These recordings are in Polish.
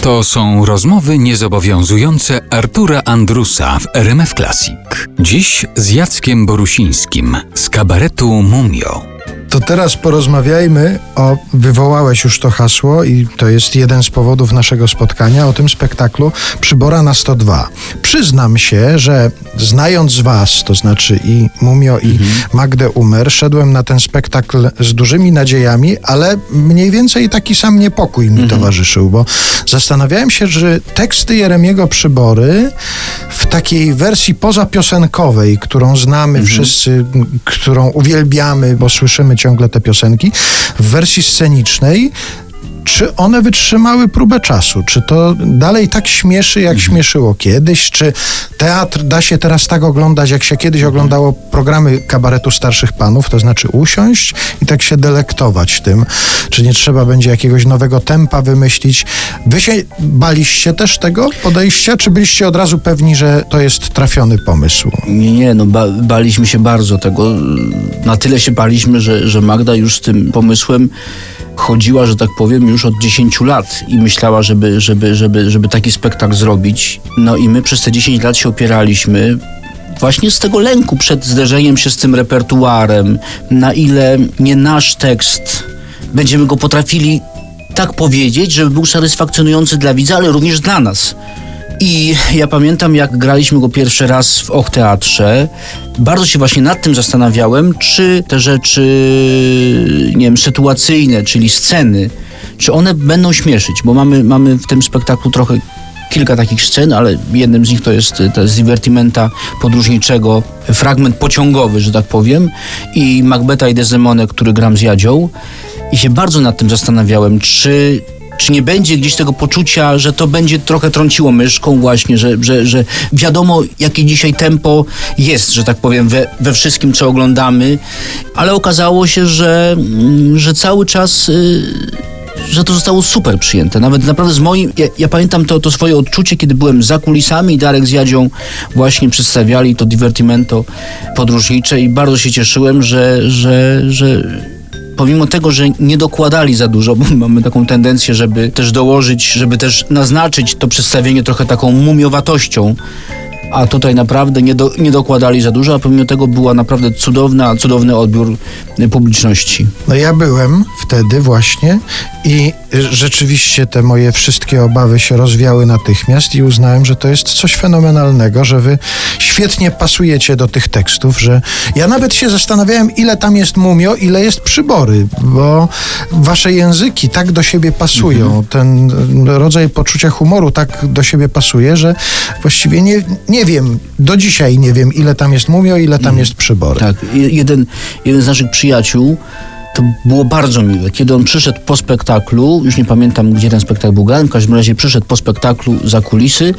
To są rozmowy niezobowiązujące Artura Andrusa w RMF Classic. Dziś z Jackiem Borusińskim z kabaretu Mumio. To teraz porozmawiajmy o, wywołałeś już to hasło i to jest jeden z powodów naszego spotkania, o tym spektaklu Przybora na 102. Przyznam się, że znając was, to znaczy i Mumio mhm. i Magdę Umer, szedłem na ten spektakl z dużymi nadziejami, ale mniej więcej taki sam niepokój mi mhm. towarzyszył, bo zastanawiałem się, że teksty Jeremiego Przybory w takiej wersji pozapiosenkowej, którą znamy mhm. wszyscy, którą uwielbiamy, bo słyszymy ciągle te piosenki, w wersji scenicznej czy one wytrzymały próbę czasu? Czy to dalej tak śmieszy, jak mhm. śmieszyło kiedyś? Czy teatr da się teraz tak oglądać, jak się kiedyś mhm. oglądało programy kabaretu starszych panów? To znaczy usiąść i tak się delektować tym. Czy nie trzeba będzie jakiegoś nowego tempa wymyślić? Wy się baliście też tego podejścia, czy byliście od razu pewni, że to jest trafiony pomysł? Nie, nie, no ba baliśmy się bardzo tego. Na tyle się baliśmy, że, że Magda już z tym pomysłem chodziła, że tak powiem, już od 10 lat i myślała, żeby, żeby, żeby, żeby taki spektakl zrobić. No i my przez te 10 lat się opieraliśmy właśnie z tego lęku przed zderzeniem się z tym repertuarem, na ile nie nasz tekst będziemy go potrafili tak powiedzieć, żeby był satysfakcjonujący dla widza, ale również dla nas. I ja pamiętam, jak graliśmy go pierwszy raz w Och Teatrze, bardzo się właśnie nad tym zastanawiałem, czy te rzeczy, nie wiem, sytuacyjne, czyli sceny, czy one będą śmieszyć, bo mamy, mamy w tym spektaklu trochę kilka takich scen, ale jednym z nich to jest z divertimenta podróżniczego, fragment pociągowy, że tak powiem, i Macbeta i Desdemone, który gram z Jadzią. I się bardzo nad tym zastanawiałem, czy czy nie będzie gdzieś tego poczucia, że to będzie trochę trąciło myszką właśnie, że, że, że wiadomo, jakie dzisiaj tempo jest, że tak powiem, we, we wszystkim, co oglądamy, ale okazało się, że, mm, że cały czas... Yy, że to zostało super przyjęte. Nawet naprawdę z moim, ja, ja, pamiętam to, to swoje odczucie, kiedy byłem za kulisami i Darek z Jadzią właśnie przedstawiali to divertimento podróżnicze i bardzo się cieszyłem, że, że, że pomimo tego, że nie dokładali za dużo, bo mamy taką tendencję, żeby też dołożyć, żeby też naznaczyć to przedstawienie trochę taką mumiowatością, a tutaj naprawdę nie, do, nie dokładali za dużo, a pomimo tego była naprawdę cudowna, cudowny odbiór publiczności. No ja byłem wtedy właśnie i rzeczywiście te moje wszystkie obawy się rozwiały natychmiast i uznałem, że to jest coś fenomenalnego, że wy świetnie pasujecie do tych tekstów, że ja nawet się zastanawiałem, ile tam jest mumio, ile jest przybory, bo wasze języki tak do siebie pasują, mhm. ten rodzaj poczucia humoru tak do siebie pasuje, że właściwie nie, nie wiem, do dzisiaj nie wiem, ile tam jest mumio, ile tam jest przybory. Tak, jeden, jeden z naszych przyjaciół to było bardzo miłe. Kiedy on przyszedł po spektaklu, już nie pamiętam, gdzie ten spektakl był grany, w każdym razie przyszedł po spektaklu za kulisy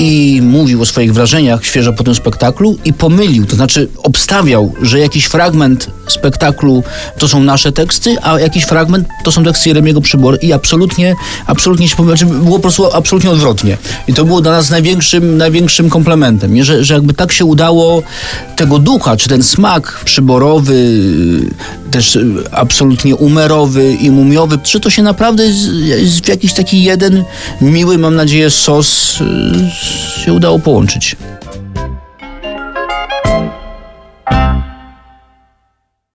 i mówił o swoich wrażeniach świeżo po tym spektaklu i pomylił, to znaczy obstawiał, że jakiś fragment spektaklu to są nasze teksty, a jakiś fragment to są teksty Jeremiego Przybor i absolutnie, absolutnie się znaczy było po prostu absolutnie odwrotnie. I to było dla nas największym, największym komplementem, nie? Że, że jakby tak się udało tego ducha, czy ten smak przyborowy, też absolutnie umerowy i mumiowy, czy to się naprawdę w jakiś taki jeden miły, mam nadzieję, sos się udało połączyć.